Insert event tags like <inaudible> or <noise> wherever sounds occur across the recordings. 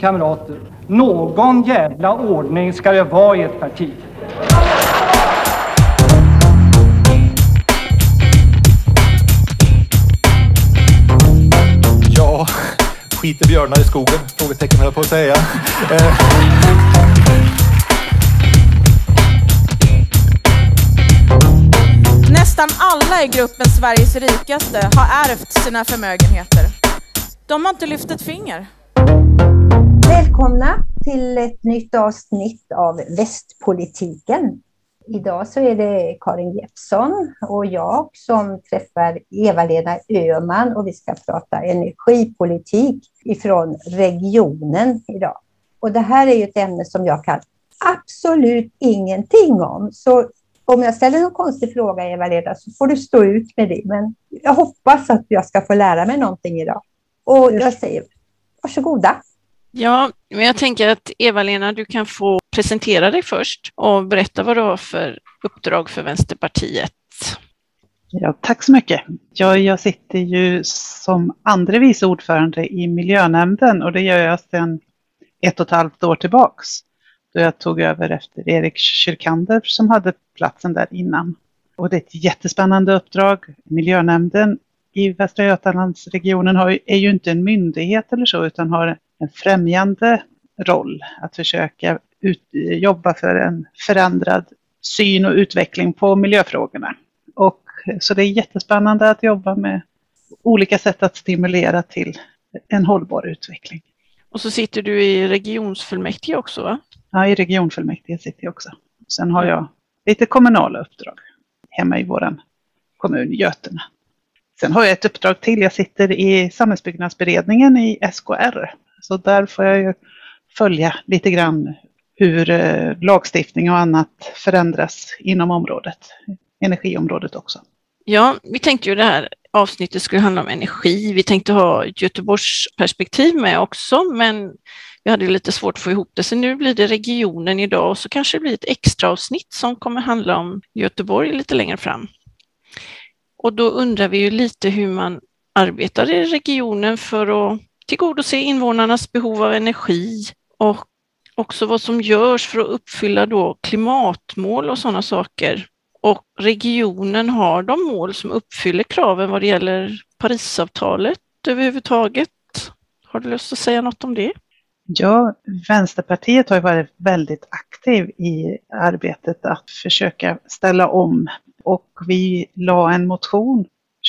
Kamrater, någon jävla ordning ska det vara i ett parti. Ja, skiter björnar i skogen? Frågetecken höll jag på att säga. Eh, Nästan alla i gruppen Sveriges rikaste har ärvt sina förmögenheter. De har inte lyft ett finger. Välkomna till ett nytt avsnitt av Västpolitiken. Idag så är det Karin Jeppsson och jag som träffar Eva-Lena Öhman och vi ska prata energipolitik ifrån regionen idag. Och det här är ju ett ämne som jag kan absolut ingenting om. Så om jag ställer någon konstig fråga, Eva-Lena, så får du stå ut med det. Men jag hoppas att jag ska få lära mig någonting idag. Och jag säger varsågoda. Ja, men jag tänker att Eva-Lena, du kan få presentera dig först och berätta vad du har för uppdrag för Vänsterpartiet. Ja, tack så mycket. Jag, jag sitter ju som andre vice ordförande i miljönämnden och det gör jag sedan ett och ett halvt år tillbaks. Då jag tog över efter Erik Kyrkander som hade platsen där innan. Och det är ett jättespännande uppdrag. Miljönämnden i Västra Götalandsregionen har, är ju inte en myndighet eller så utan har en främjande roll att försöka ut, jobba för en förändrad syn och utveckling på miljöfrågorna. Och, så det är jättespännande att jobba med olika sätt att stimulera till en hållbar utveckling. Och så sitter du i regionsfullmäktige också va? Ja, i regionfullmäktige sitter jag också. Sen har jag lite kommunala uppdrag hemma i vår kommun Götene. Sen har jag ett uppdrag till. Jag sitter i samhällsbyggnadsberedningen i SKR. Så där får jag ju följa lite grann hur eh, lagstiftning och annat förändras inom området, energiområdet också. Ja, vi tänkte ju det här avsnittet skulle handla om energi. Vi tänkte ha ett Göteborgs perspektiv med också, men vi hade lite svårt att få ihop det, så nu blir det regionen idag och så kanske det blir ett extra avsnitt som kommer handla om Göteborg lite längre fram. Och då undrar vi ju lite hur man arbetar i regionen för att tillgodose invånarnas behov av energi och också vad som görs för att uppfylla då klimatmål och sådana saker. Och regionen har de mål som uppfyller kraven vad det gäller Parisavtalet överhuvudtaget. Har du lust att säga något om det? Ja, Vänsterpartiet har varit väldigt aktiv i arbetet att försöka ställa om och vi la en motion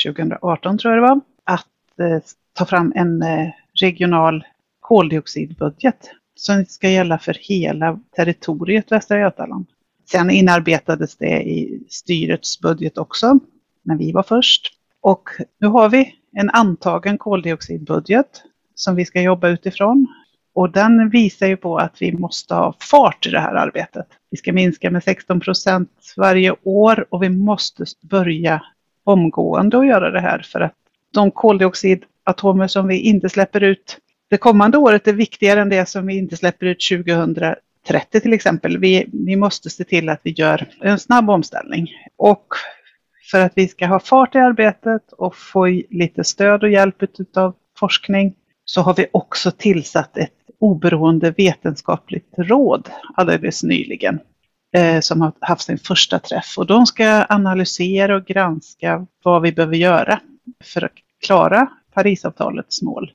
2018 tror jag det var, att eh, ta fram en eh, regional koldioxidbudget som ska gälla för hela territoriet Västra Götaland. Sen inarbetades det i styrets budget också, när vi var först. Och nu har vi en antagen koldioxidbudget som vi ska jobba utifrån. Och den visar ju på att vi måste ha fart i det här arbetet. Vi ska minska med 16 procent varje år och vi måste börja omgående att göra det här för att de koldioxid atomer som vi inte släpper ut det kommande året är viktigare än det som vi inte släpper ut 2030 till exempel. Vi, vi måste se till att vi gör en snabb omställning. Och för att vi ska ha fart i arbetet och få lite stöd och hjälp av forskning så har vi också tillsatt ett oberoende vetenskapligt råd alldeles nyligen eh, som har haft sin första träff och de ska analysera och granska vad vi behöver göra för att klara Parisavtalets mål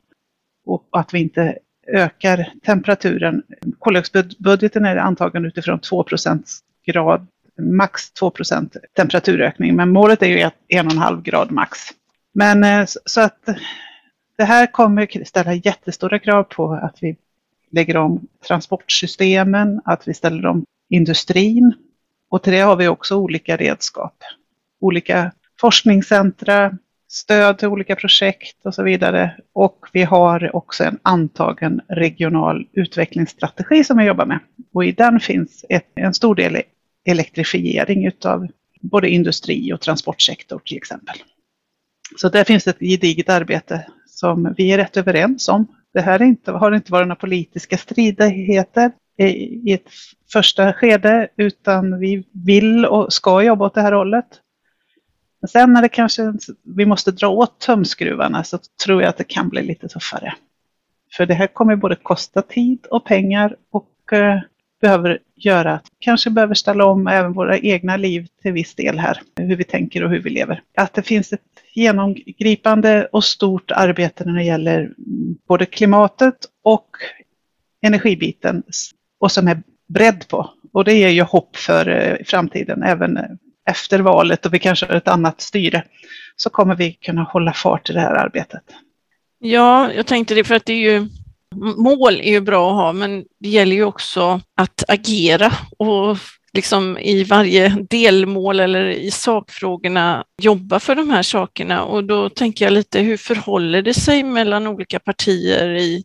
och att vi inte ökar temperaturen. Koldioxidbudgeten är antagen utifrån 2% grad, max 2% temperaturökning, men målet är ju 1,5 grad max. Men eh, så att det här kommer ställa jättestora krav på att vi lägger om transportsystemen, att vi ställer om industrin. Och till det har vi också olika redskap. Olika forskningscentra, stöd till olika projekt och så vidare. Och vi har också en antagen regional utvecklingsstrategi som vi jobbar med. Och i den finns ett, en stor del elektrifiering utav både industri och transportsektor till exempel. Så där finns ett gediget arbete som vi är rätt överens om. Det här inte, har inte varit några politiska stridigheter i ett första skede utan vi vill och ska jobba åt det här hållet. Men sen när det kanske vi måste dra åt tumskruvarna så tror jag att det kan bli lite tuffare. För det här kommer både kosta tid och pengar och eh, behöver göra att kanske behöver ställa om även våra egna liv till viss del här, hur vi tänker och hur vi lever. Att det finns ett genomgripande och stort arbete när det gäller både klimatet och energibiten och som är bredd på. Och det ger ju hopp för eh, framtiden, även eh, efter valet och vi kanske har ett annat styre, så kommer vi kunna hålla fart i det här arbetet. Ja, jag tänkte det för att det är ju mål är ju bra att ha, men det gäller ju också att agera och liksom i varje delmål eller i sakfrågorna jobba för de här sakerna. Och då tänker jag lite, hur förhåller det sig mellan olika partier i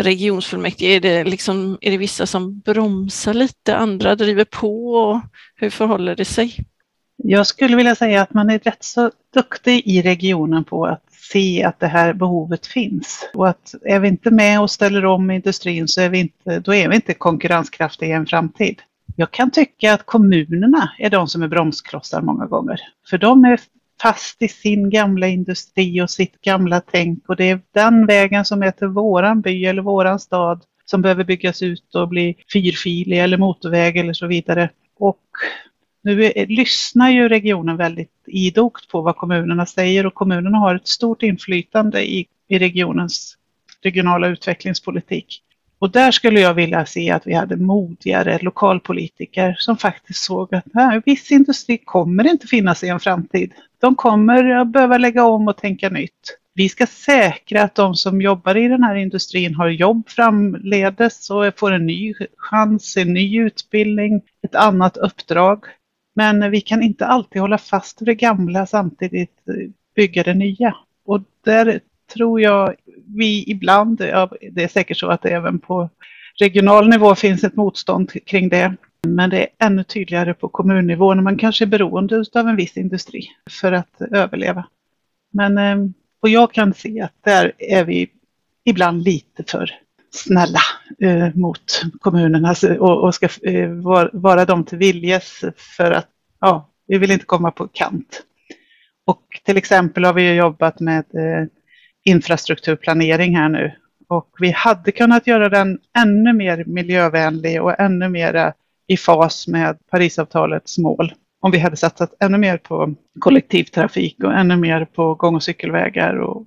regionsfullmäktige? Är det, liksom, är det vissa som bromsar lite, andra driver på? Och hur förhåller det sig? Jag skulle vilja säga att man är rätt så duktig i regionen på att se att det här behovet finns. Och att är vi inte med och ställer om industrin så är vi inte, då är vi inte konkurrenskraftiga i en framtid. Jag kan tycka att kommunerna är de som är bromsklossar många gånger. För de är fast i sin gamla industri och sitt gamla tänk och det är den vägen som är till våran by eller våran stad som behöver byggas ut och bli fyrfilig eller motorväg eller så vidare. Och nu är, lyssnar ju regionen väldigt idogt på vad kommunerna säger och kommunerna har ett stort inflytande i, i regionens regionala utvecklingspolitik. Och där skulle jag vilja se att vi hade modigare lokalpolitiker som faktiskt såg att nej, viss industri kommer inte finnas i en framtid. De kommer att behöva lägga om och tänka nytt. Vi ska säkra att de som jobbar i den här industrin har jobb framledes och får en ny chans, en ny utbildning, ett annat uppdrag. Men vi kan inte alltid hålla fast vid det gamla samtidigt eh, bygga det nya. Och där tror jag vi ibland, ja, det är säkert så att det även på regional nivå finns ett motstånd kring det. Men det är ännu tydligare på kommunnivå när man kanske är beroende av en viss industri för att överleva. Men, eh, och jag kan se att där är vi ibland lite för snälla Eh, mot kommunerna alltså, och, och ska eh, vara, dem till viljes för att ja, vi vill inte komma på kant. Och till exempel har vi jobbat med eh, infrastrukturplanering här nu och vi hade kunnat göra den ännu mer miljövänlig och ännu mer i fas med Parisavtalets mål. Om vi hade satsat ännu mer på kollektivtrafik och ännu mer på gång och cykelvägar och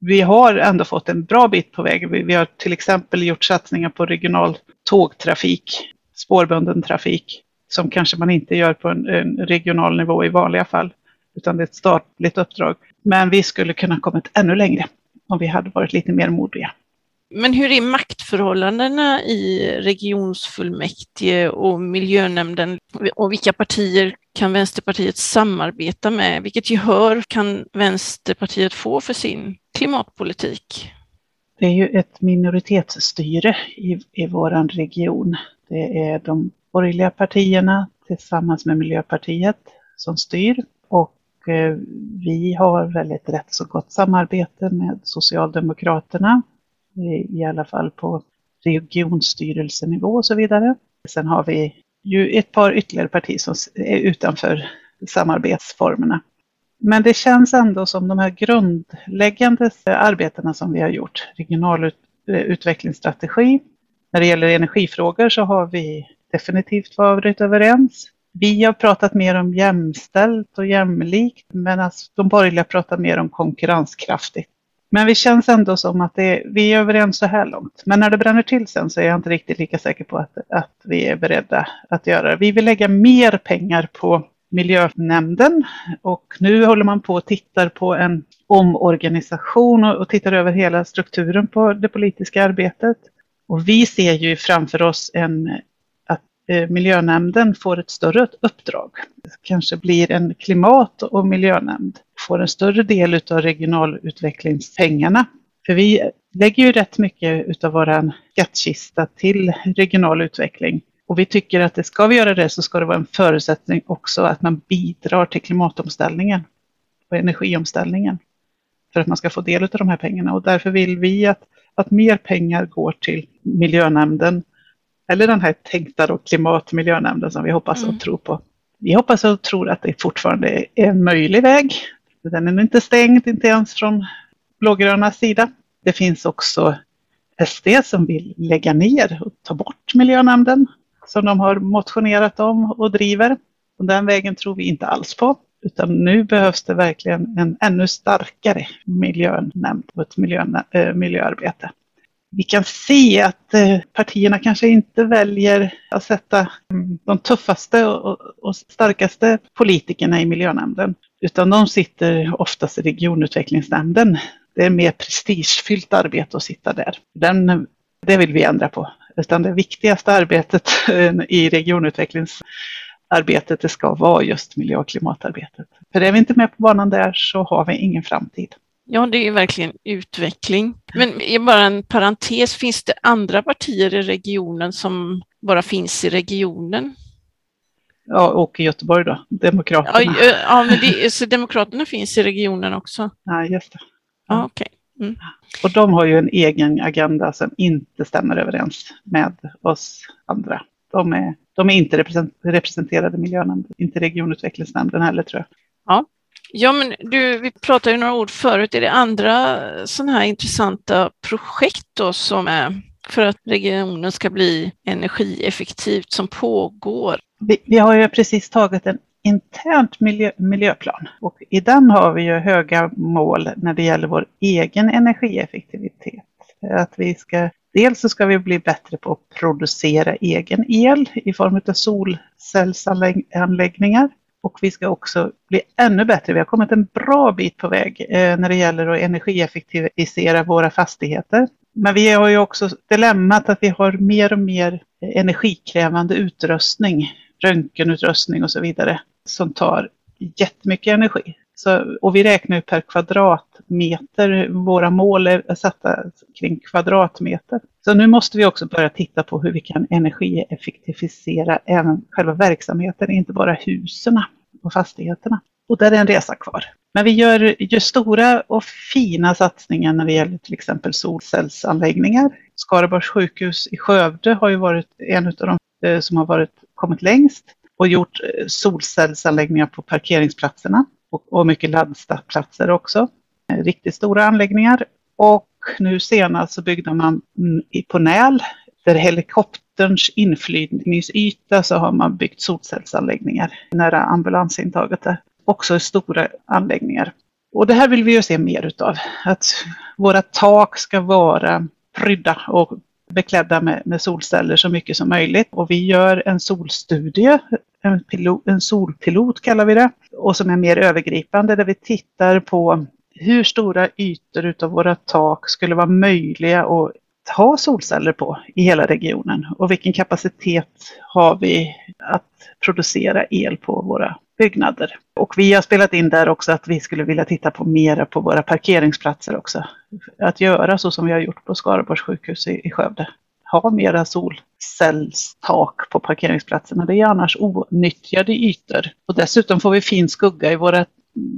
vi har ändå fått en bra bit på väg. Vi har till exempel gjort satsningar på regional tågtrafik, spårbunden trafik, som kanske man inte gör på en, en regional nivå i vanliga fall, utan det är ett statligt uppdrag. Men vi skulle kunna kommit ännu längre om vi hade varit lite mer modiga. Men hur är maktförhållandena i regionsfullmäktige och miljönämnden och vilka partier kan Vänsterpartiet samarbeta med? Vilket gehör kan Vänsterpartiet få för sin klimatpolitik? Det är ju ett minoritetsstyre i, i vår region. Det är de borgerliga partierna tillsammans med Miljöpartiet som styr och eh, vi har väldigt rätt så gott samarbete med Socialdemokraterna i alla fall på regionstyrelsenivå och så vidare. Sen har vi ju ett par ytterligare partier som är utanför samarbetsformerna. Men det känns ändå som de här grundläggande arbetena som vi har gjort, regional eh, utvecklingsstrategi. När det gäller energifrågor så har vi definitivt varit överens. Vi har pratat mer om jämställt och jämlikt medan alltså de borgerliga pratar mer om konkurrenskraftigt. Men vi känns ändå som att det, vi är överens så här långt. Men när det bränner till sen så är jag inte riktigt lika säker på att, att vi är beredda att göra det. Vi vill lägga mer pengar på miljönämnden och nu håller man på och tittar på en omorganisation och, och tittar över hela strukturen på det politiska arbetet. Och vi ser ju framför oss en, att eh, miljönämnden får ett större uppdrag. Det kanske blir en klimat och miljönämnd får en större del av regionalutvecklingspengarna. För vi lägger ju rätt mycket av vår skattkista till regional utveckling. Och vi tycker att det ska vi göra det så ska det vara en förutsättning också att man bidrar till klimatomställningen och energiomställningen för att man ska få del av de här pengarna. Och därför vill vi att, att mer pengar går till miljönämnden eller den här tänkta då klimatmiljönämnden som vi hoppas och mm. tror på. Vi hoppas och tror att det fortfarande är en möjlig väg den är inte stängd, inte ens från blågröna sida. Det finns också SD som vill lägga ner och ta bort miljönämnden som de har motionerat om och driver. Och den vägen tror vi inte alls på. Utan nu behövs det verkligen en ännu starkare miljönämnd och ett miljön, äh, eh, miljöarbete. Vi kan se att äh, partierna kanske inte väljer att sätta mm, de tuffaste och, och starkaste politikerna i miljönämnden. Utan de sitter oftast i regionutvecklingsnämnden. Det är mer prestigefyllt arbete att sitta där. Den, det vill vi ändra på. Utan det viktigaste arbetet eh, i regionutvecklingsarbetet det ska vara just miljö och klimatarbetet. För är vi inte med på banan där så har vi ingen framtid. Ja, det är verkligen utveckling. Men bara en parentes, finns det andra partier i regionen som bara finns i regionen? Ja, och i Göteborg då, Demokraterna. Ja, ja men det, så Demokraterna finns i regionen också? Ja, just det. Ja, okay. Mm. Och de har ju en egen agenda som inte stämmer överens med oss andra. De är, de är inte representerade i miljönämnden, inte regionutvecklingsnämnden heller tror jag. Ja, ja men du, vi pratade ju några ord förut. Är det andra sådana här intressanta projekt då som är för att regionen ska bli energieffektivt som pågår? Vi, vi har ju precis tagit en internt miljö, miljöplan och i den har vi ju höga mål när det gäller vår egen energieffektivitet. Att vi ska, dels så ska vi bli bättre på att producera egen el i form av solcellsanläggningar och vi ska också bli ännu bättre. Vi har kommit en bra bit på väg eh, när det gäller att energieffektivisera våra fastigheter. Men vi har ju också dilemmat att vi har mer och mer energikrävande utrustning, röntgenutrustning och så vidare som tar jättemycket energi. Så, och vi räknar per kvadratmeter, våra mål är satta kring kvadratmeter. Så nu måste vi också börja titta på hur vi kan energieffektivisera även själva verksamheten, inte bara husen och fastigheterna. Och där är en resa kvar. Men vi gör, gör stora och fina satsningar när det gäller till exempel solcellsanläggningar. Skaraborgs sjukhus i Skövde har ju varit en av de eh, som har varit, kommit längst och gjort eh, solcellsanläggningar på parkeringsplatserna och, och mycket laddplatser också. Eh, riktigt stora anläggningar. Och nu senast så byggde man på Näl, där helikopterns inflygningsyta så har man byggt solcellsanläggningar nära ambulansintaget där. Också stora anläggningar. Och det här vill vi ju se mer utav. Att våra tak ska vara prydda och beklädda med, med, solceller så mycket som möjligt. Och vi gör en solstudie, en, pilot, en solpilot kallar vi det, och som är mer övergripande där vi tittar på hur stora ytor utav våra tak skulle vara möjliga att ha solceller på i hela regionen och vilken kapacitet har vi att producera el på våra byggnader. Och vi har spelat in där också att vi skulle vilja titta på mera på våra parkeringsplatser också. Att göra så som vi har gjort på Skaraborgs sjukhus i, i Skövde. Ha mera solcellstak på parkeringsplatserna. Det är annars onyttjade ytor. Och dessutom får vi fin skugga i våra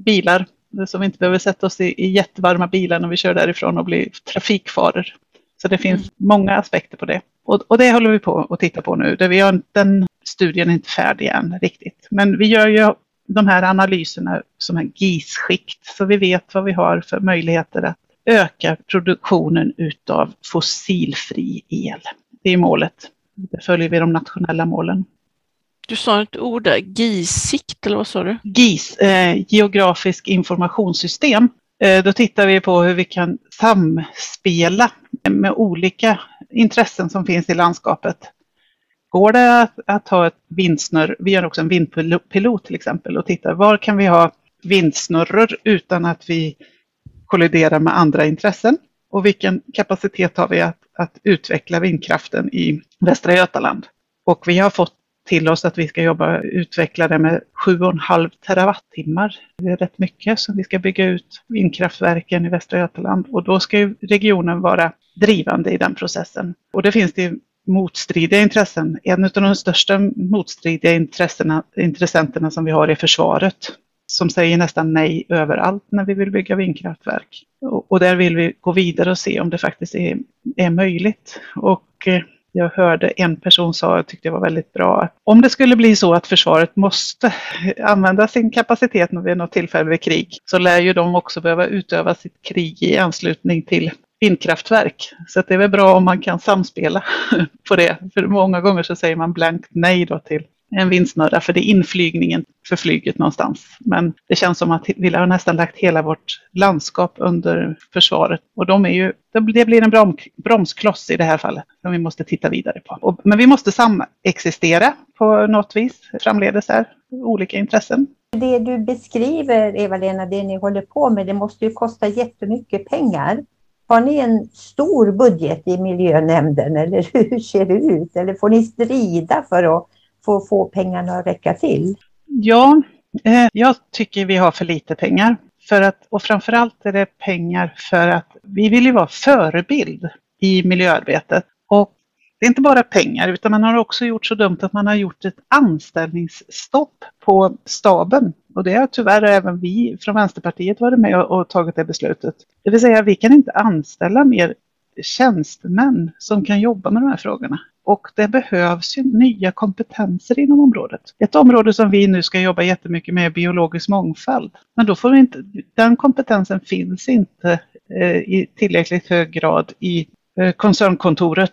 bilar så vi inte behöver sätta oss i, i jättevarma bilar när vi kör därifrån och blir trafikfaror. Så det finns mm. många aspekter på det. Och, och, det håller vi på att titta på nu. Det vi har, den studien är inte färdig än riktigt. Men vi gör ju de här analyserna som en GIS-skikt så vi vet vad vi har för möjligheter att öka produktionen utav fossilfri el. Det är målet. Det följer vi de nationella målen. Du sa ett ord där, GIS-sikt eller vad sa du? GIS, eh, geografisk informationssystem. Eh, då tittar vi på hur vi kan samspela med olika intressen som finns i landskapet. Går det att, att ha ett vindsnurr, vi gör också en vindpilot till exempel och tittar var kan vi ha vindsnurror utan att vi kolliderar med andra intressen och vilken kapacitet har vi att, att utveckla vindkraften i Västra Götaland. Och vi har fått till oss att vi ska jobba utveckla det med 7,5 terawattimmar. Det är rätt mycket som vi ska bygga ut vindkraftverken i Västra Götaland och då ska ju regionen vara drivande i den processen. Och det finns det motstridiga intressen. En av de största motstridiga intressena, intressenterna som vi har är försvaret som säger nästan nej överallt när vi vill bygga vindkraftverk. Och, och där vill vi gå vidare och se om det faktiskt är, är möjligt. Och eh, jag hörde en person sa, jag tyckte det var väldigt bra, att om det skulle bli så att försvaret måste använda sin kapacitet vid något tillfälle vid krig, så lär ju de också behöva utöva sitt krig i anslutning till vindkraftverk. Så det är väl bra om man kan samspela <laughs> på det. För många gånger så säger man blankt nej då till en vindsnurra för det är inflygningen för flyget någonstans. Men det känns som att vi har nästan lagt hela vårt landskap under försvaret och de är ju, det blir en brom, bromskloss i det här fallet som vi måste titta vidare på. Och, men vi måste samexistera på något vis framledes här, olika intressen. Det du beskriver, Eva-Lena, det ni håller på med, det måste ju kosta jättemycket pengar. Har ni en stor budget i miljönämnden eller <laughs> hur ser det ut? Eller får ni strida för att för att få pengarna att räcka till? Ja, eh, jag tycker vi har för lite pengar. För att, och framförallt är det pengar för att vi vill ju vara förebild i miljöarbetet. Och det är inte bara pengar utan man har också gjort så dumt att man har gjort ett anställningsstopp på staben. Och det har tyvärr även vi från Vänsterpartiet varit med och tagit det beslutet. Det vill säga vi kan inte anställa mer tjänstemän som kan jobba med de här frågorna. Och det behövs ju nya kompetenser inom området. Ett område som vi nu ska jobba jättemycket med är biologisk mångfald. Men då får vi inte, den kompetensen finns inte eh, i tillräckligt hög grad i eh, koncernkontoret.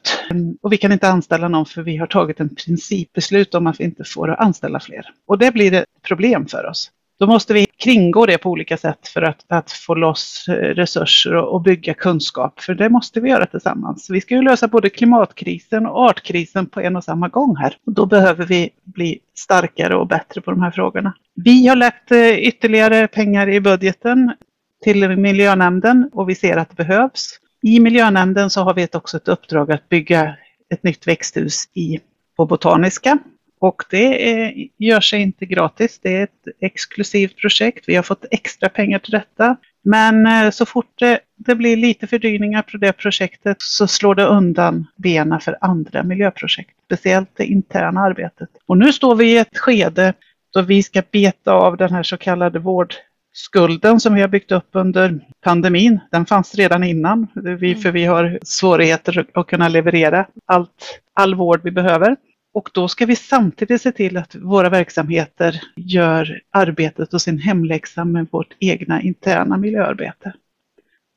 Och vi kan inte anställa någon för vi har tagit en principbeslut om att vi inte får anställa fler. Och det blir ett problem för oss. Då måste vi kringgå det på olika sätt för att, att få loss eh, resurser och, och, bygga kunskap. För det måste vi göra tillsammans. Vi ska ju lösa både klimatkrisen och artkrisen på en och samma gång här. Och då behöver vi bli starkare och bättre på de här frågorna. Vi har lagt eh, ytterligare pengar i budgeten till miljönämnden och vi ser att det behövs. I miljönämnden så har vi också ett uppdrag att bygga ett nytt växthus i, på Botaniska och det är, gör sig inte gratis. Det är ett exklusivt projekt. Vi har fått extra pengar till detta. Men eh, så fort det, det blir lite fördyringar på det projektet så slår det undan benen för andra miljöprojekt, speciellt det interna arbetet. Och nu står vi i ett skede då vi ska beta av den här så kallade vårdskulden som vi har byggt upp under pandemin. Den fanns redan innan, vi, för vi har svårigheter att kunna leverera allt, all vård vi behöver. Och då ska vi samtidigt se till att våra verksamheter gör arbetet och sin hemläxa med vårt egna interna miljöarbete.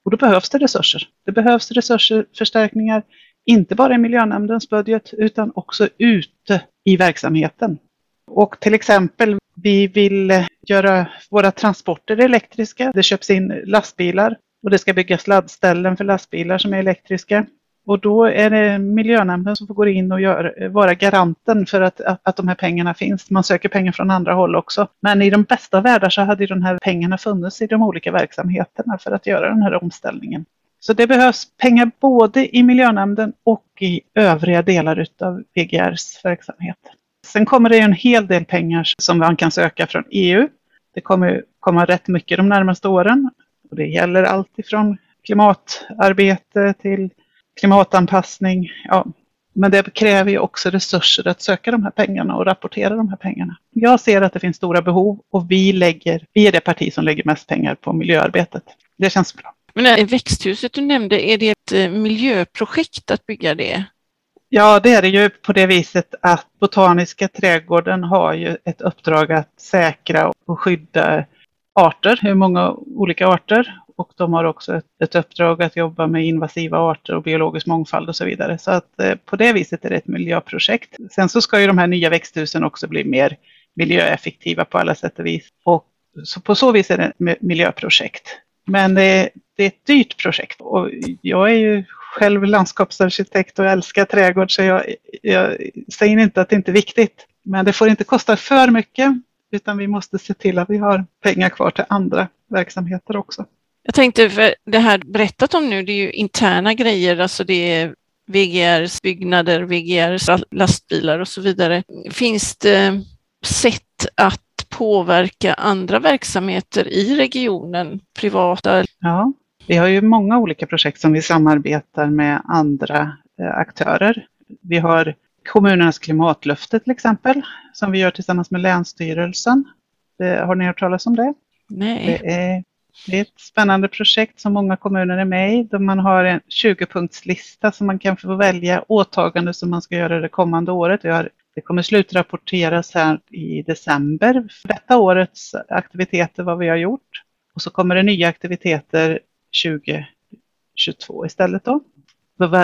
Och då behövs det resurser. Det behövs resursförstärkningar, inte bara i miljönämndens budget utan också ute i verksamheten. Och till exempel, vi vill göra våra transporter elektriska. Det köps in lastbilar och det ska byggas laddställen för lastbilar som är elektriska. Och då är det miljönämnden som får gå in och gör, vara garanten för att, att, att, de här pengarna finns. Man söker pengar från andra håll också. Men i de bästa världar så hade de här pengarna funnits i de olika verksamheterna för att göra den här omställningen. Så det behövs pengar både i miljönämnden och i övriga delar av VGRs verksamhet. Sen kommer det en hel del pengar som man kan söka från EU. Det kommer komma rätt mycket de närmaste åren. Och det gäller allt ifrån klimatarbete till klimatanpassning. Ja. Men det kräver ju också resurser att söka de här pengarna och rapportera de här pengarna. Jag ser att det finns stora behov och vi, lägger, vi är det parti som lägger mest pengar på miljöarbetet. Det känns bra. Men växthuset du nämnde, är det ett eh, miljöprojekt att bygga det? Ja, det är det ju på det viset att Botaniska trädgården har ju ett uppdrag att säkra och skydda arter, hur många olika arter och de har också ett, ett, uppdrag att jobba med invasiva arter och biologisk mångfald och så vidare. Så att eh, på det viset är det ett miljöprojekt. Sen så ska ju de här nya växthusen också bli mer miljöeffektiva på alla sätt och vis. Och så på så vis är det ett miljöprojekt. Men det, det är ett dyrt projekt och jag är ju själv landskapsarkitekt och älskar trädgård så jag, jag säger inte att det inte är viktigt. Men det får inte kosta för mycket utan vi måste se till att vi har pengar kvar till andra verksamheter också. Jag tänkte, för det här berättat om nu, det är ju interna grejer, alltså det är VGRs byggnader, VGRs lastbilar och så vidare. Finns det sätt att påverka andra verksamheter i regionen, privata? Ja, vi har ju många olika projekt som vi samarbetar med andra eh, aktörer. Vi har kommunernas klimatlöfte till exempel, som vi gör tillsammans med Länsstyrelsen. Har ni hört talas om det? Nej. Det är det är ett spännande projekt som många kommuner är med i, där man har en 20-punktslista som man kan få välja åtagande som man ska göra det kommande året. Det kommer slutrapporteras här i december för detta årets aktiviteter, vad vi har gjort. Och så kommer det nya aktiviteter 2022 istället då.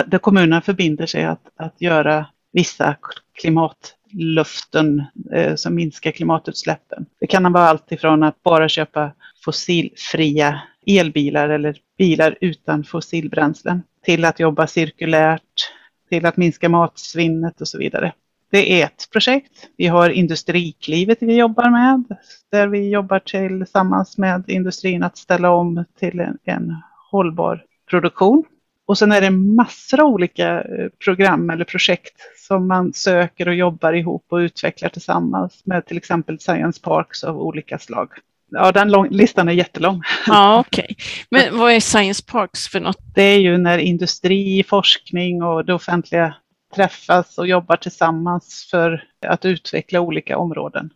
Där kommunerna förbinder sig att, att göra vissa klimatlöften eh, som minskar klimatutsläppen. Det kan vara allt ifrån att bara köpa fossilfria elbilar eller bilar utan fossilbränslen till att jobba cirkulärt, till att minska matsvinnet och så vidare. Det är ett projekt. Vi har Industriklivet vi jobbar med, där vi jobbar tillsammans med industrin att ställa om till en, en hållbar produktion. Och sen är det massor av olika eh, program eller projekt som man söker och jobbar ihop och utvecklar tillsammans med till exempel science parks av olika slag. Ja, den lång, listan är jättelång. <laughs> Ja, okej. Okay. Men vad är science parks för något? Det är ju när industri, forskning och det offentliga träffas och jobbar tillsammans för att utveckla olika områden.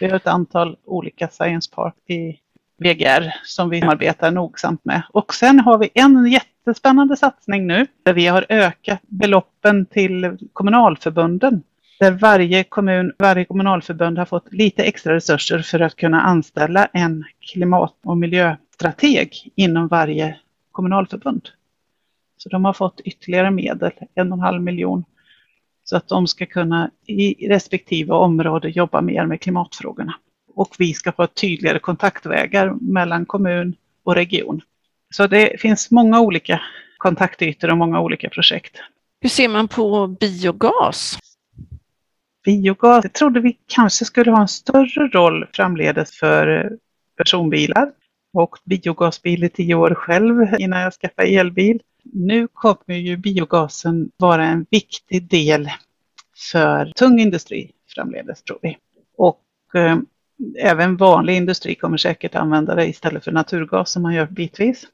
Vi har ett antal olika science park i VGR som vi arbetar nogsamt med. Och sen har vi en jättespännande satsning nu där vi har ökat beloppen till kommunalförbunden. Där varje kommun, varje kommunalförbund har fått lite extra resurser för att kunna anställa en klimat och miljöstrateg inom varje kommunalförbund. Så de har fått ytterligare medel, en och en halv miljon, så att de ska kunna i respektive område jobba mer med klimatfrågorna och vi ska få tydligare kontaktvägar mellan kommun och region. Så det finns många olika kontaktytor och många olika projekt. Hur ser man på biogas? Biogas, det trodde vi kanske skulle ha en större roll framledes för eh, personbilar och biogasbil i tio år själv innan jag skaffade elbil. Nu kommer ju biogasen vara en viktig del för tung industri framledes tror vi. Och eh, även vanlig industri kommer säkert använda det istället för naturgas som man gör bitvis.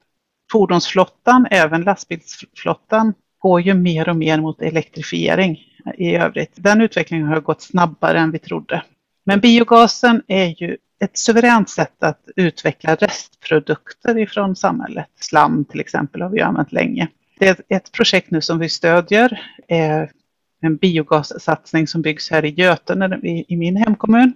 Fordonsflottan, även lastbilsflottan, går ju mer och mer mot elektrifiering i övrigt. Den utvecklingen har gått snabbare än vi trodde. Men biogasen är ju ett suveränt sätt att utveckla restprodukter ifrån samhället. Slam till exempel har vi använt länge. Det är ett projekt nu som vi stödjer, eh, en biogassatsning som byggs här i Götene i min hemkommun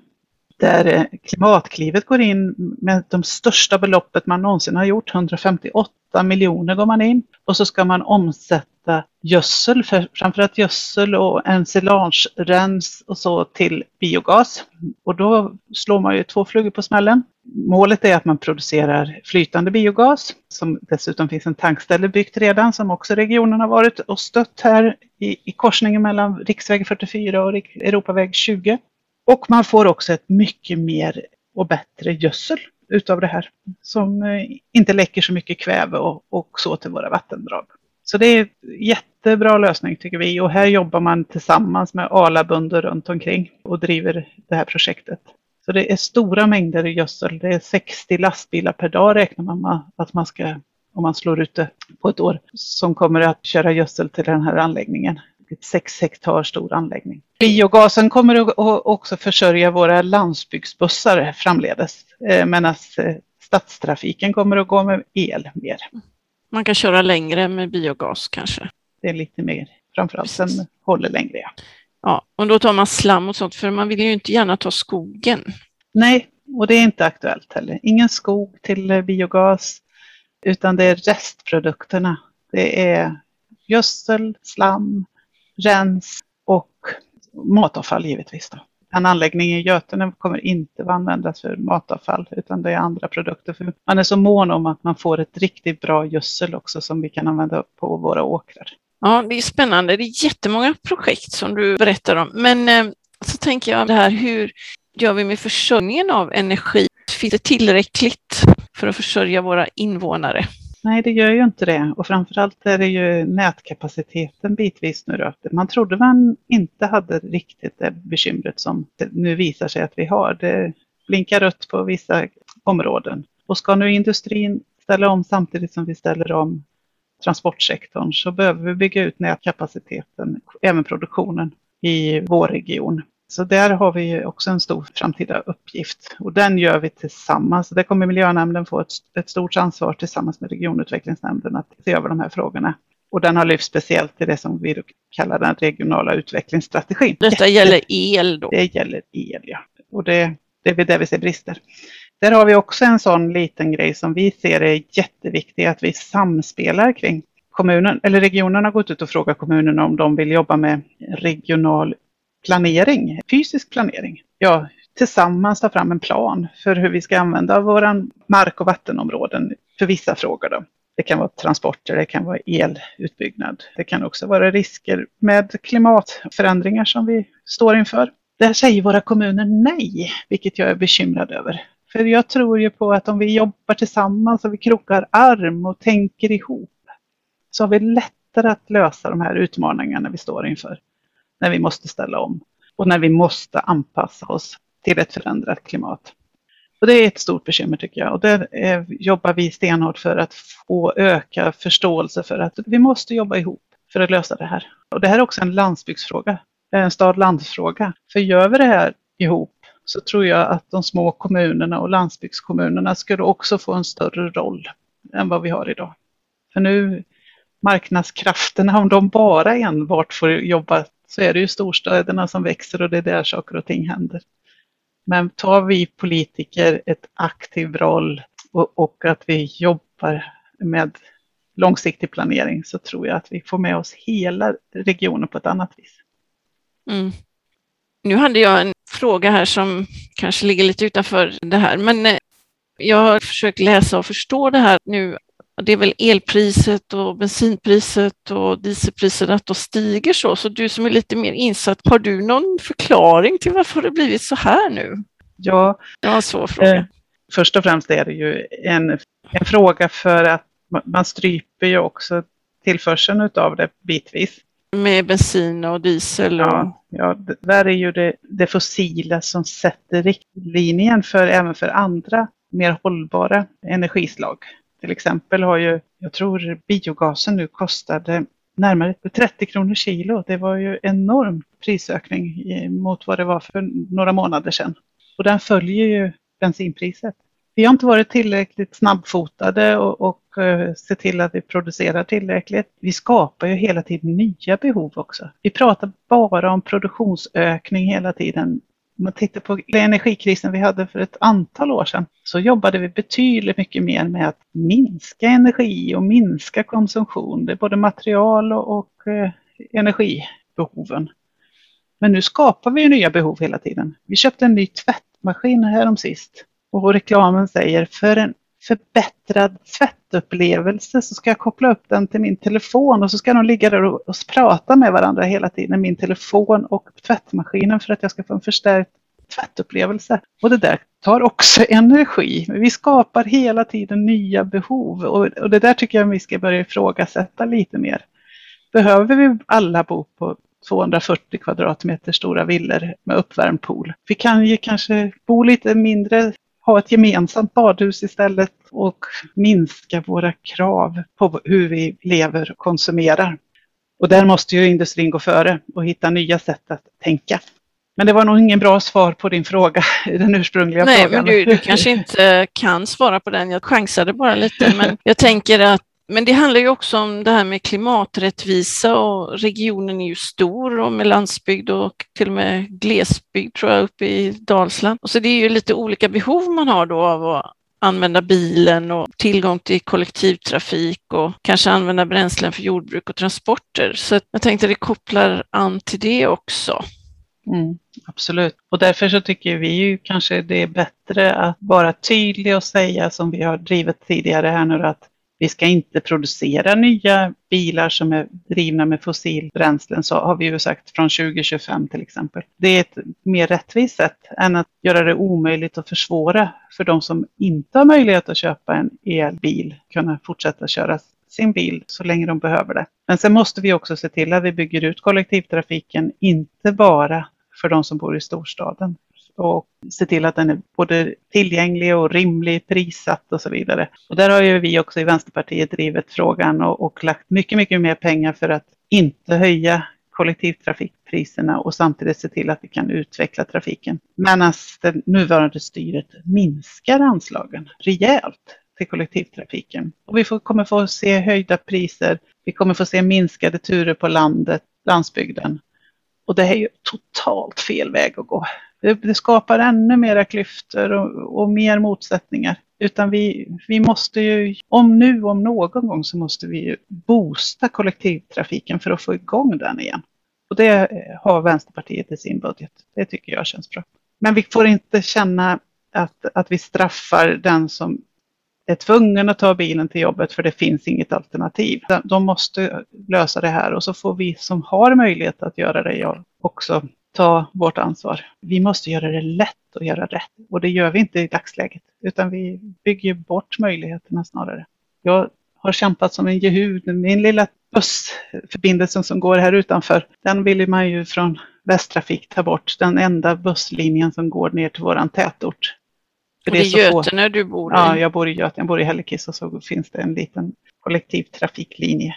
där eh, Klimatklivet går in med de största beloppet man någonsin har gjort, 158 miljoner går man in. Och så ska man omsätta gödsel, för, framförallt gödsel och ensilagerens och så till biogas. Och då slår man ju två flugor på smällen. Målet är att man producerar flytande biogas som dessutom finns en tankställe byggt redan som också regionen har varit och stött här i, i korsningen mellan riksväg 44 och Europaväg 20. Och man får också ett mycket mer och bättre gödsel utav det här som eh, inte läcker så mycket kväve och, och så till våra vattendrag. Så det är en jättebra lösning tycker vi och här jobbar man tillsammans med Alabönder runt omkring och driver det här projektet. Så det är stora mängder gödsel. Det är 60 lastbilar per dag räknar man med att man ska, om man slår ut det på ett år, som kommer att köra gödsel till den här anläggningen sex hektar stor anläggning. Biogasen kommer att också försörja våra landsbygdsbussar framledes eh, medan eh, stadstrafiken kommer att gå med el mer. Man kan köra längre med biogas kanske? Det är lite mer, framförallt den håller längre. Ja. ja, och då tar man slam och sånt för man vill ju inte gärna ta skogen. Nej, och det är inte aktuellt heller. Ingen skog till eh, biogas utan det är restprodukterna. Det är gödsel, slam, rens och matavfall givetvis. Då. En anläggning i Götene kommer inte att användas för matavfall utan det är andra produkter. För man är så mån om att man får ett riktigt bra gödsel också som vi kan använda på våra åkrar. Ja, det är spännande. Det är jättemånga projekt som du berättar om. Men eh, så tänker jag det här, hur gör vi med försörjningen av energi? Finns det tillräckligt för att försörja våra invånare? Nej, det gör ju inte det. Och framförallt är det ju nätkapaciteten bitvis nu då. Man trodde man inte hade riktigt det bekymret som det nu visar sig att vi har. Det blinkar rött på vissa områden. Och ska nu industrin ställa om samtidigt som vi ställer om transportsektorn så behöver vi bygga ut nätkapaciteten, även produktionen i vår region. Så där har vi också en stor framtida uppgift och den gör vi tillsammans. Där kommer miljönämnden få ett, ett stort ansvar tillsammans med regionutvecklingsnämnden att se över de här frågorna. Och den har lyft speciellt i det som vi kallar den regionala utvecklingsstrategin. Detta gäller el då? Det gäller el, ja. Och det, det är där vi ser brister. Där har vi också en sån liten grej som vi ser är jätteviktig att vi samspelar kring. Kommunen, eller regionen har gått ut och frågat kommunerna om de vill jobba med regional planering, fysisk planering. Ja, tillsammans ta fram en plan för hur vi ska använda våra mark och vattenområden för vissa frågor. Då. Det kan vara transporter, det kan vara elutbyggnad. Det kan också vara risker med klimatförändringar som vi står inför. Där säger våra kommuner nej, vilket jag är bekymrad över. För jag tror ju på att om vi jobbar tillsammans och vi krokar arm och tänker ihop så har vi lättare att lösa de här utmaningarna vi står inför. När vi måste ställa om och när vi måste anpassa oss till ett förändrat klimat. Och det är ett stort bekymmer tycker jag och där är, jobbar vi stenhårt för att få öka förståelse för att vi måste jobba ihop för att lösa det här. Och det här är också en landsbygdsfråga, en stad-landsfråga. För gör vi det här ihop så tror jag att de små kommunerna och landsbygdskommunerna skulle också få en större roll än vad vi har idag. För nu marknadskrafterna, om de bara enbart får jobba så är det ju storstäderna som växer och det är där saker och ting händer. Men tar vi politiker ett aktiv roll och, och att vi jobbar med långsiktig planering så tror jag att vi får med oss hela regionen på ett annat vis. Mm. Nu hade jag en fråga här som kanske ligger lite utanför det här, men eh, jag har försökt läsa och förstå det här nu. Det är väl elpriset och bensinpriset och dieselpriset att de stiger så, så du som är lite mer insatt, har du någon förklaring till varför det blivit så här nu? Ja, det var en svår fråga. Eh, först och främst är det ju en, en fråga för att man stryper ju också tillförseln av det bitvis. Med bensin och diesel? Och... Ja, ja, där är ju det, det fossila som sätter riktlinjen för även för andra mer hållbara energislag. Till exempel har ju, jag tror biogasen nu kostade närmare 30 kronor kilo. Det var ju enorm prisökning mot vad det var för några månader sedan. Och den följer ju bensinpriset. Vi har inte varit tillräckligt snabbfotade och, och uh, se till att vi producerar tillräckligt. Vi skapar ju hela tiden nya behov också. Vi pratar bara om produktionsökning hela tiden. Om man tittar på energikrisen vi hade för ett antal år sedan så jobbade vi betydligt mycket mer med att minska energi och minska konsumtion. Det är både material och, och eh, energibehoven. Men nu skapar vi nya behov hela tiden. Vi köpte en ny tvättmaskin här om sist och reklamen säger för en förbättrad tvättupplevelse så ska jag koppla upp den till min telefon och så ska de ligga där och, och prata med varandra hela tiden, min telefon och tvättmaskinen för att jag ska få en förstärkt tvättupplevelse. Och det där tar också <laughs> energi. Vi skapar hela tiden nya behov och, och det där tycker jag vi ska börja ifrågasätta lite mer. Behöver vi alla bo på 240 kvadratmeter stora villor med uppvärmd pool? Vi kan ju kanske bo lite mindre ha ett gemensamt badhus istället och minska våra krav på hur vi lever och konsumerar. Och där måste ju industrin gå före och hitta nya sätt att tänka. Men det var nog ingen bra svar på din fråga, <laughs> den ursprungliga Nej, frågan. Nej, men du, du <laughs> kanske inte kan svara på den. Jag chansade bara lite, men jag tänker att men det handlar ju också om det här med klimaträttvisa och regionen är ju stor och med landsbygd och till och med glesbygd tror jag uppe i Dalsland. Och så det är ju lite olika behov man har då av att använda bilen och tillgång till kollektivtrafik och kanske använda bränslen för jordbruk och transporter. Så jag tänkte att det kopplar an till det också. Mm, absolut. Och därför så tycker vi ju kanske det är bättre att vara tydlig och säga som vi har drivit tidigare här nu att vi ska inte producera nya bilar som är drivna med fossilbränslen, så har vi ju sagt från 2025 till exempel. Det är ett mer rättvist sätt än att göra det omöjligt och försvåra för de som inte har möjlighet att köpa en elbil, kunna fortsätta köra sin bil så länge de behöver det. Men sen måste vi också se till att vi bygger ut kollektivtrafiken, inte bara för de som bor i storstaden och se till att den är både tillgänglig och rimlig, prissatt och så vidare. Och där har ju vi också i Vänsterpartiet drivit frågan och, och lagt mycket, mycket mer pengar för att inte höja kollektivtrafikpriserna och samtidigt se till att vi kan utveckla trafiken. Medan det nuvarande styret minskar anslagen rejält till kollektivtrafiken. Och vi får, kommer få se höjda priser, vi kommer få se minskade turer på landet, landsbygden. Och det är ju totalt fel väg att gå. Det, det skapar ännu mera klyftor och, och mer motsättningar. Utan vi, vi måste ju, om nu om någon gång så måste vi ju boosta kollektivtrafiken för att få igång den igen. Och det har Vänsterpartiet i sin budget. Det tycker jag känns bra. Men vi får inte känna att, att vi straffar den som är tvungen att ta bilen till jobbet för det finns inget alternativ. De måste lösa det här och så får vi som har möjlighet att göra det också ta vårt ansvar. Vi måste göra det lätt att göra rätt och det gör vi inte i dagsläget utan vi bygger bort möjligheterna snarare. Jag har kämpat som en jehud. Min lilla bussförbindelse som går här utanför, den vill man ju från Västtrafik ta bort. Den enda busslinjen som går ner till våran tätort. Och det är Götene du bor i? Ja, jag bor i Götene. Jag bor i Hällekis och så finns det en liten kollektivtrafiklinje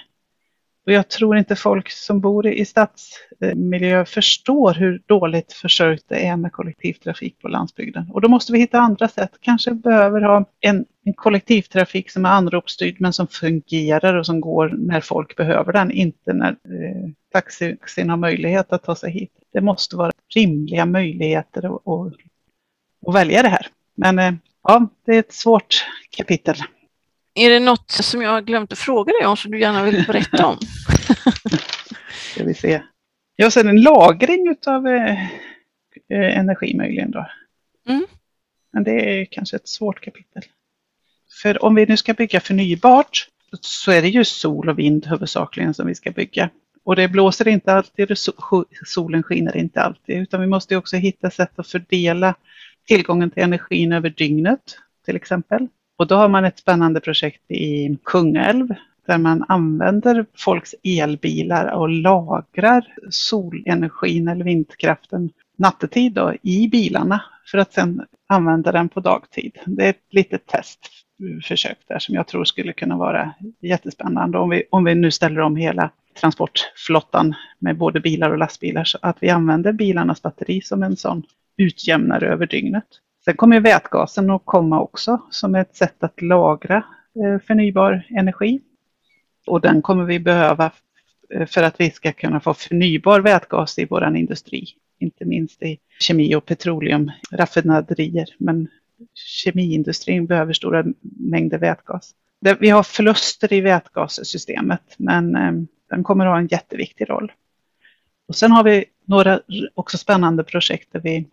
och jag tror inte folk som bor i stadsmiljö förstår hur dåligt försörjt det är med kollektivtrafik på landsbygden. Och då måste vi hitta andra sätt. Kanske behöver ha en, en kollektivtrafik som är anropsstyrd men som fungerar och som går när folk behöver den, inte när eh, taxin har möjlighet att ta sig hit. Det måste vara rimliga möjligheter att, att, att välja det här. Men eh, ja, det är ett svårt kapitel. Är det något som jag har glömt att fråga dig om som du gärna vill berätta om? <laughs> Ska vi se. Jag ser en lagring av eh, eh, energi möjligen då. Mm. Men det är kanske ett svårt kapitel. För om vi nu ska bygga förnybart så är det ju sol och vind huvudsakligen som vi ska bygga. Och det blåser inte alltid och solen skiner inte alltid utan vi måste också hitta sätt att fördela tillgången till energin över dygnet till exempel. Och då har man ett spännande projekt i Kungälv där man använder folks elbilar och lagrar solenergin eller vindkraften nattetid då, i bilarna för att sedan använda den på dagtid. Det är ett litet testförsök där som jag tror skulle kunna vara jättespännande om vi, om vi nu ställer om hela transportflottan med både bilar och lastbilar så att vi använder bilarnas batteri som en sån utjämnare över dygnet. Sen kommer vätgasen att komma också som ett sätt att lagra eh, förnybar energi. Och den kommer vi behöva eh, för att vi ska kunna få förnybar vätgas i vår industri. Inte minst i kemi och petroleumraffinaderier. Men kemiindustrin behöver stora mängder vätgas. Vi har förluster i vätgassystemet men eh, den kommer att ha en jätteviktig roll. Och sen har vi några också spännande projekt där vi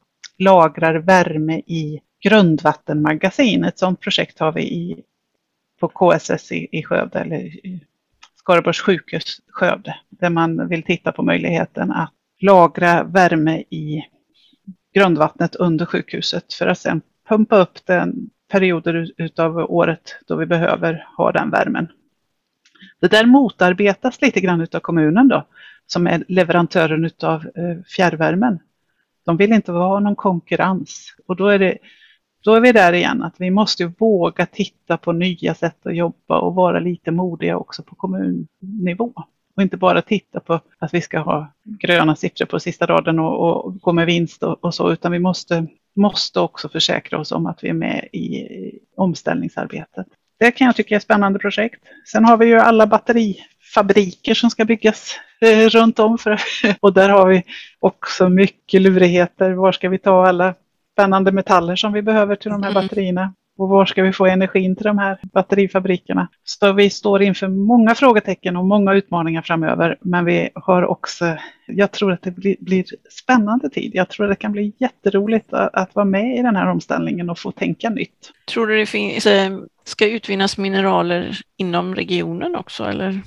lagrar värme i grundvattenmagasin. Ett sådant projekt har vi i, på KSS i, i Skövde, eller i Skaraborgs sjukhus Skövde, där man vill titta på möjligheten att lagra värme i grundvattnet under sjukhuset för att sedan pumpa upp den perioder utav året då vi behöver ha den värmen. Det där motarbetas lite grann utav kommunen då, som är leverantören utav eh, fjärrvärmen. De vill inte ha någon konkurrens. Och då är, det, då är vi där igen, att vi måste våga titta på nya sätt att jobba och vara lite modiga också på kommunnivå. Och inte bara titta på att vi ska ha gröna siffror på sista raden och, och gå med vinst och, och, så, utan vi måste, måste också försäkra oss om att vi är med i omställningsarbetet. Det kan jag tycka är ett spännande projekt. Sen har vi ju alla batterifabriker som ska byggas eh, runt om. För, <laughs> och där har vi också mycket lurigheter. Var ska vi ta alla spännande metaller som vi behöver till de här mm. batterierna? Och var ska vi få energin till de här batterifabrikerna? Så vi står inför många frågetecken och många utmaningar framöver. Men vi har också, jag tror att det blir, spännande tid. Jag tror att det kan bli jätteroligt att, att, vara med i den här omställningen och få tänka nytt. Tror du det finns, eh, ska utvinnas mineraler inom regionen också eller?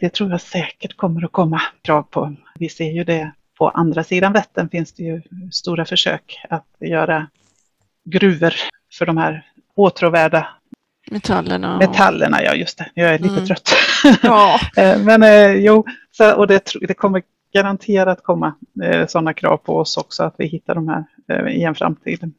Det tror jag säkert kommer att komma krav på. Vi ser ju det på andra sidan Vättern finns det ju stora försök att göra gruvor för de här åtråvärda metallerna. Metallerna, ja just det. Jag är lite mm. trött. Ja. <laughs> Eh, men eh, jo, så, och det, det kommer garanterat komma eh, sådana krav på oss också att vi hittar de här eh, i en framtid.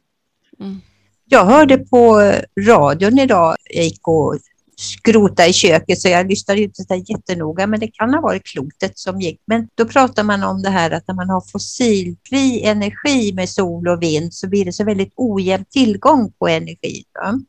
Mm. Jag hörde på radion idag, jag gick och skrota i köket så jag lyssnade inte så jättenoga men det kan ha varit klotet som gick. Men då pratar man om det här att när man har fossilfri energi med sol och vind så blir det så väldigt ojämn tillgång på energi. Då.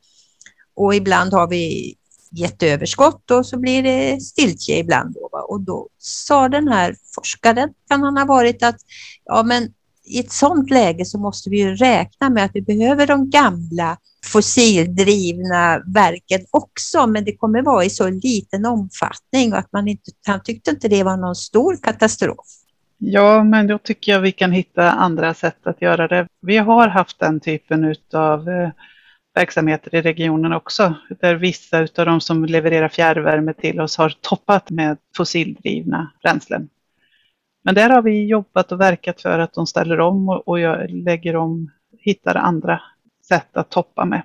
Och ibland har vi jätteöverskott och så blir det stiltje ibland. Då, va? Och då sa den här forskaren, kan han ha varit, att ja men i ett sådant läge så måste vi ju räkna med att vi behöver de gamla fossildrivna verken också, men det kommer vara i så liten omfattning och att man inte, han tyckte inte det var någon stor katastrof. Ja, men då tycker jag vi kan hitta andra sätt att göra det. Vi har haft den typen av eh, verksamheter i regionen också, där vissa av de som levererar fjärrvärme till oss har toppat med fossildrivna bränslen. Men där har vi jobbat och verkat för att de ställer om och, och lägger om, hittar andra sätt att toppa med.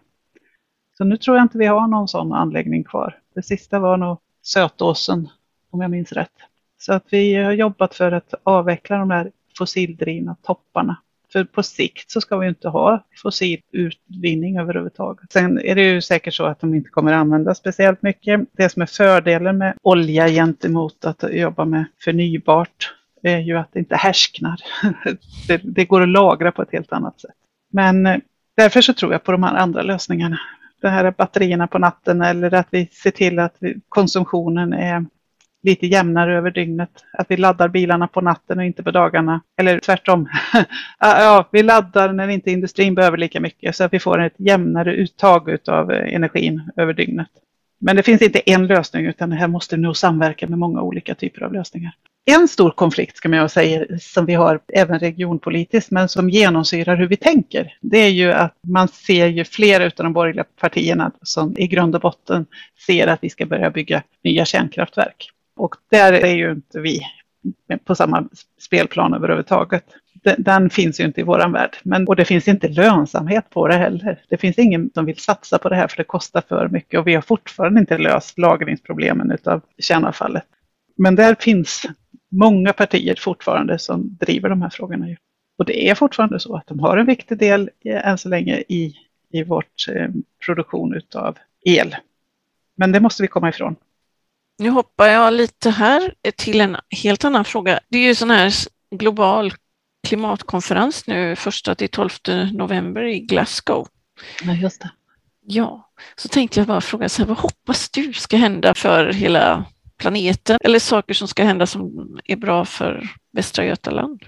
Så nu tror jag inte vi har någon sån anläggning kvar. Det sista var nog Sötåsen, om jag minns rätt. Så att vi har jobbat för att avveckla de här fossildrivna topparna. För på sikt så ska vi inte ha fossil utvinning överhuvudtaget. Sen är det ju säkert så att de inte kommer användas speciellt mycket. Det som är fördelen med olja gentemot att jobba med förnybart är ju att det inte härsknar. <laughs> Det, det går att lagra på ett helt annat sätt. Men eh, därför så tror jag på de här andra lösningarna. Det här batterierna på natten eller att vi ser till att konsumtionen är lite jämnare över dygnet. Att vi laddar bilarna på natten och inte på dagarna. Eller tvärtom. <laughs> ja, vi laddar när inte industrin behöver lika mycket så att vi får ett jämnare uttag av energin över dygnet. Men det finns inte en lösning utan det här måste nog samverka med många olika typer av lösningar. En stor konflikt ska man säga som vi har även regionpolitiskt men som genomsyrar hur vi tänker. Det är ju att man ser ju flera av de borgerliga partierna som i grund och botten ser att vi ska börja bygga nya kärnkraftverk. Och där är ju inte vi på samma spelplan överhuvudtaget. Den, den finns ju inte i våran värld. Men, och det finns inte lönsamhet på det heller. Det finns ingen som vill satsa på det här för det kostar för mycket och vi har fortfarande inte löst lagringsproblemen utav kärnavfallet. Men där finns många partier fortfarande som driver de här frågorna. Och det är fortfarande så att de har en viktig del än så länge i, i vårt eh, produktion utav el. Men det måste vi komma ifrån. Nu hoppar jag lite här till en helt annan fråga. Det är ju sån här global klimatkonferens nu första till 12 november i Glasgow. Ja, just det. Ja, så tänkte jag bara fråga, så här, vad hoppas du ska hända för hela planeten eller saker som ska hända som är bra för Västra Götaland?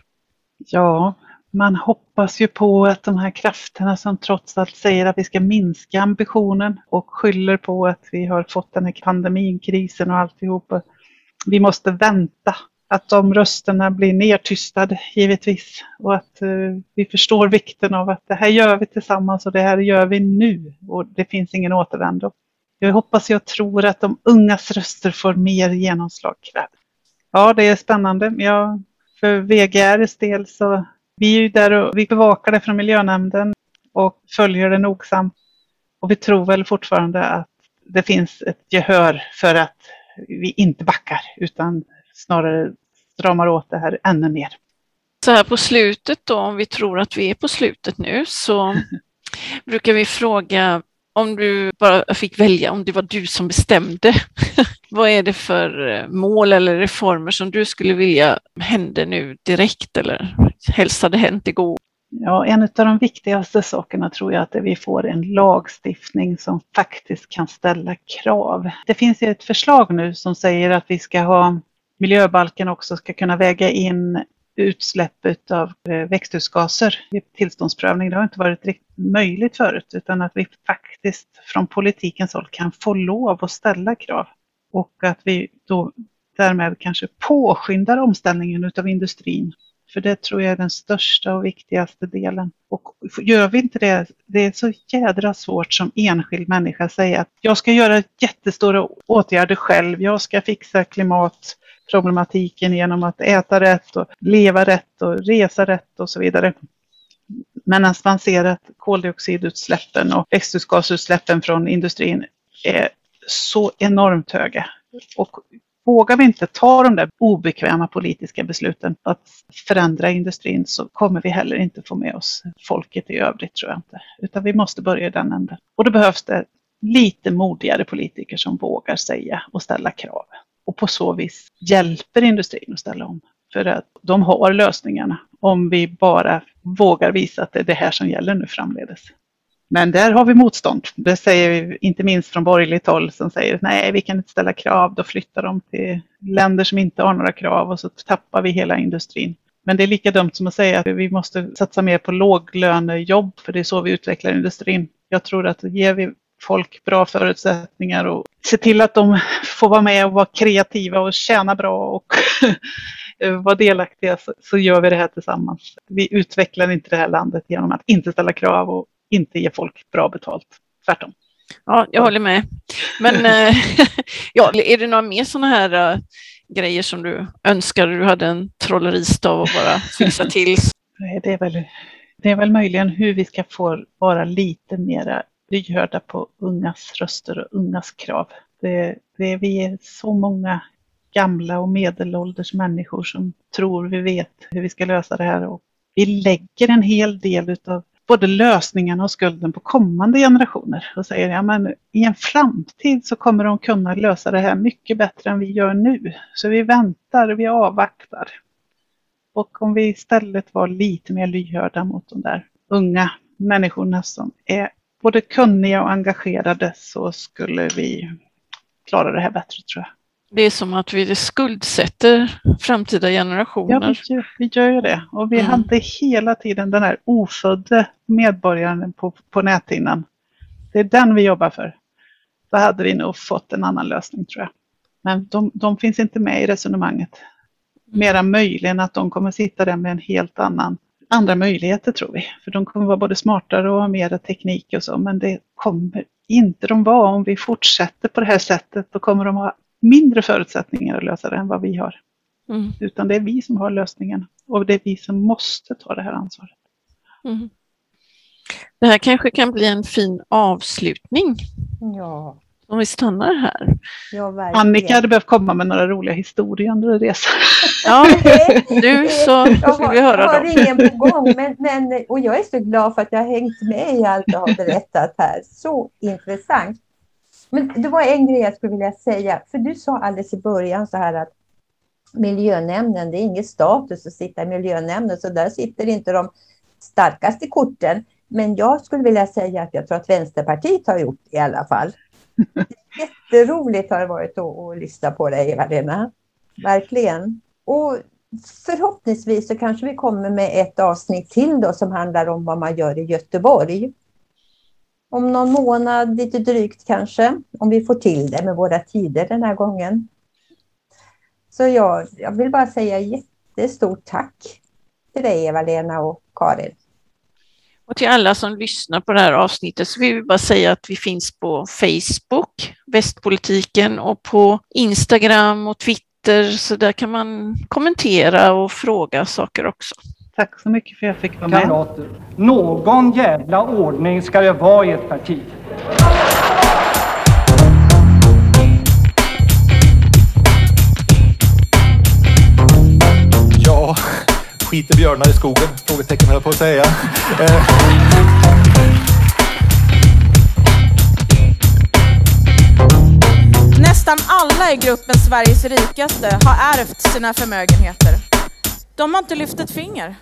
Ja, man hoppas ju på att de här krafterna som trots allt säger att vi ska minska ambitionen och skyller på att vi har fått den här pandemin, krisen och alltihopa. Vi måste vänta att de rösterna blir nedtystade givetvis och att uh, vi förstår vikten av att det här gör vi tillsammans och det här gör vi nu och det finns ingen återvändo. Jag hoppas och tror att de ungas röster får mer genomslag. Ja, det är spännande. Ja, för VGRs del så vi är ju där och vi bevakar det från miljönämnden och följer det nogsamt. Och vi tror väl fortfarande att det finns ett gehör för att vi inte backar utan snarare stramar åt det här ännu mer. Så här på slutet då, om vi tror att vi är på slutet nu, så <laughs> brukar vi fråga om du bara fick välja, om det var du som bestämde, <laughs> vad är det för eh, mål eller reformer som du skulle vilja hända nu direkt eller helst hade hänt igår? Ja, en av de viktigaste sakerna tror jag att vi får en lagstiftning som faktiskt kan ställa krav. Det finns ju ett förslag nu som säger att vi ska ha miljöbalken också ska kunna väga in utsläpp av eh, växthusgaser i tillståndsprövning. Det har inte varit riktigt möjligt förut utan att vi faktiskt från politikens håll kan få lov att ställa krav och att vi då därmed kanske påskyndar omställningen utav industrin. För det tror jag är den största och viktigaste delen. Och gör vi inte det, det är så jädra svårt som enskild människa att säga att jag ska göra jättestora åtgärder själv, jag ska fixa klimat, problematiken genom att äta rätt och leva rätt och resa rätt och så vidare. Medan man ser att koldioxidutsläppen och växthusgasutsläppen från industrin är så enormt höga. Och vågar vi inte ta de där obekväma politiska besluten att förändra industrin så kommer vi heller inte få med oss folket i övrigt tror jag inte. Utan vi måste börja i den änden. Och då behövs det lite modigare politiker som vågar säga och ställa krav och på så vis hjälper industrin att ställa om. För att de har lösningarna om vi bara vågar visa att det är det här som gäller nu framledes. Men där har vi motstånd. Det säger vi inte minst från borgerligt håll som säger nej, vi kan inte ställa krav, då flyttar de till länder som inte har några krav och så tappar vi hela industrin. Men det är lika dumt som att säga att vi måste satsa mer på låglönejobb, för det är så vi utvecklar industrin. Jag tror att ger vi folk bra förutsättningar och ser till att de får vara med och vara kreativa och tjäna bra och <laughs> vara delaktiga så, så gör vi det här tillsammans. Vi utvecklar inte det här landet genom att inte ställa krav och inte ge folk bra betalt. Tvärtom. Ja, jag håller med. Men <laughs> eh, <laughs> ja, är det några mer sådana här uh, grejer som du önskar du hade en trolleristav och bara fixa till? Det är, väl, det är väl möjligen hur vi ska få vara lite mera lyhörda på ungas röster och ungas krav. Det, det, vi är så många gamla och medelålders människor som tror vi vet hur vi ska lösa det här och vi lägger en hel del utav både lösningarna och skulden på kommande generationer och säger ja men i en framtid så kommer de kunna lösa det här mycket bättre än vi gör nu. Så vi väntar, vi avvaktar. Och om vi istället var lite mer lyhörda mot de där unga människorna som är både kunniga och engagerade så skulle vi klara det här bättre tror jag. Det är som att vi skuldsätter framtida generationer. Ja, vi gör, gör det. Och vi mm. hade hela tiden den här ofödde medborgaren på, på näthinnan. Det är den vi jobbar för. Då hade vi nog fått en annan lösning tror jag. Men de, de finns inte med i resonemanget. Mera möjligen att de kommer sitta där med en helt annan andra möjligheter tror vi. För de kommer vara både smartare och ha mera teknik och så, men det kommer inte de vara om vi fortsätter på det här sättet. Då kommer de ha mindre förutsättningar att lösa det än vad vi har. Mm. Utan det är vi som har lösningen och det är vi som måste ta det här ansvaret. Mm. Det här kanske kan bli en fin avslutning. Ja. Om vi stannar här. Ja, Annika hade behövt komma med några roliga historier under resan. <laughs> Ja, du så får vi höra dem. Jag har ingen på gång, men, men, och jag är så glad för att jag har hängt med i allt jag har berättat här. Så intressant. Men det var en grej jag skulle vilja säga, för du sa alldeles i början så här att miljönämnden, det är ingen status att sitta i miljönämnden, så där sitter inte de starkaste korten. Men jag skulle vilja säga att jag tror att Vänsterpartiet har gjort det i alla fall. <laughs> Jätteroligt har det varit att, att lyssna på dig, Eva-Lena. Verkligen. Och förhoppningsvis så kanske vi kommer med ett avsnitt till då som handlar om vad man gör i Göteborg. Om någon månad, lite drygt kanske, om vi får till det med våra tider den här gången. Så jag, jag vill bara säga jättestort tack till dig Eva-Lena och Karin. Och till alla som lyssnar på det här avsnittet så vill vi bara säga att vi finns på Facebook, Västpolitiken och på Instagram och Twitter så där kan man kommentera och fråga saker också. Tack så mycket för att jag fick vara med. Kamrater, någon jävla ordning ska det vara i ett parti. Ja, skiter björnar i skogen? Frågetecken höll jag på att säga. Eh. Nästan alla i gruppen Sveriges rikaste har ärvt sina förmögenheter. De har inte lyft ett finger.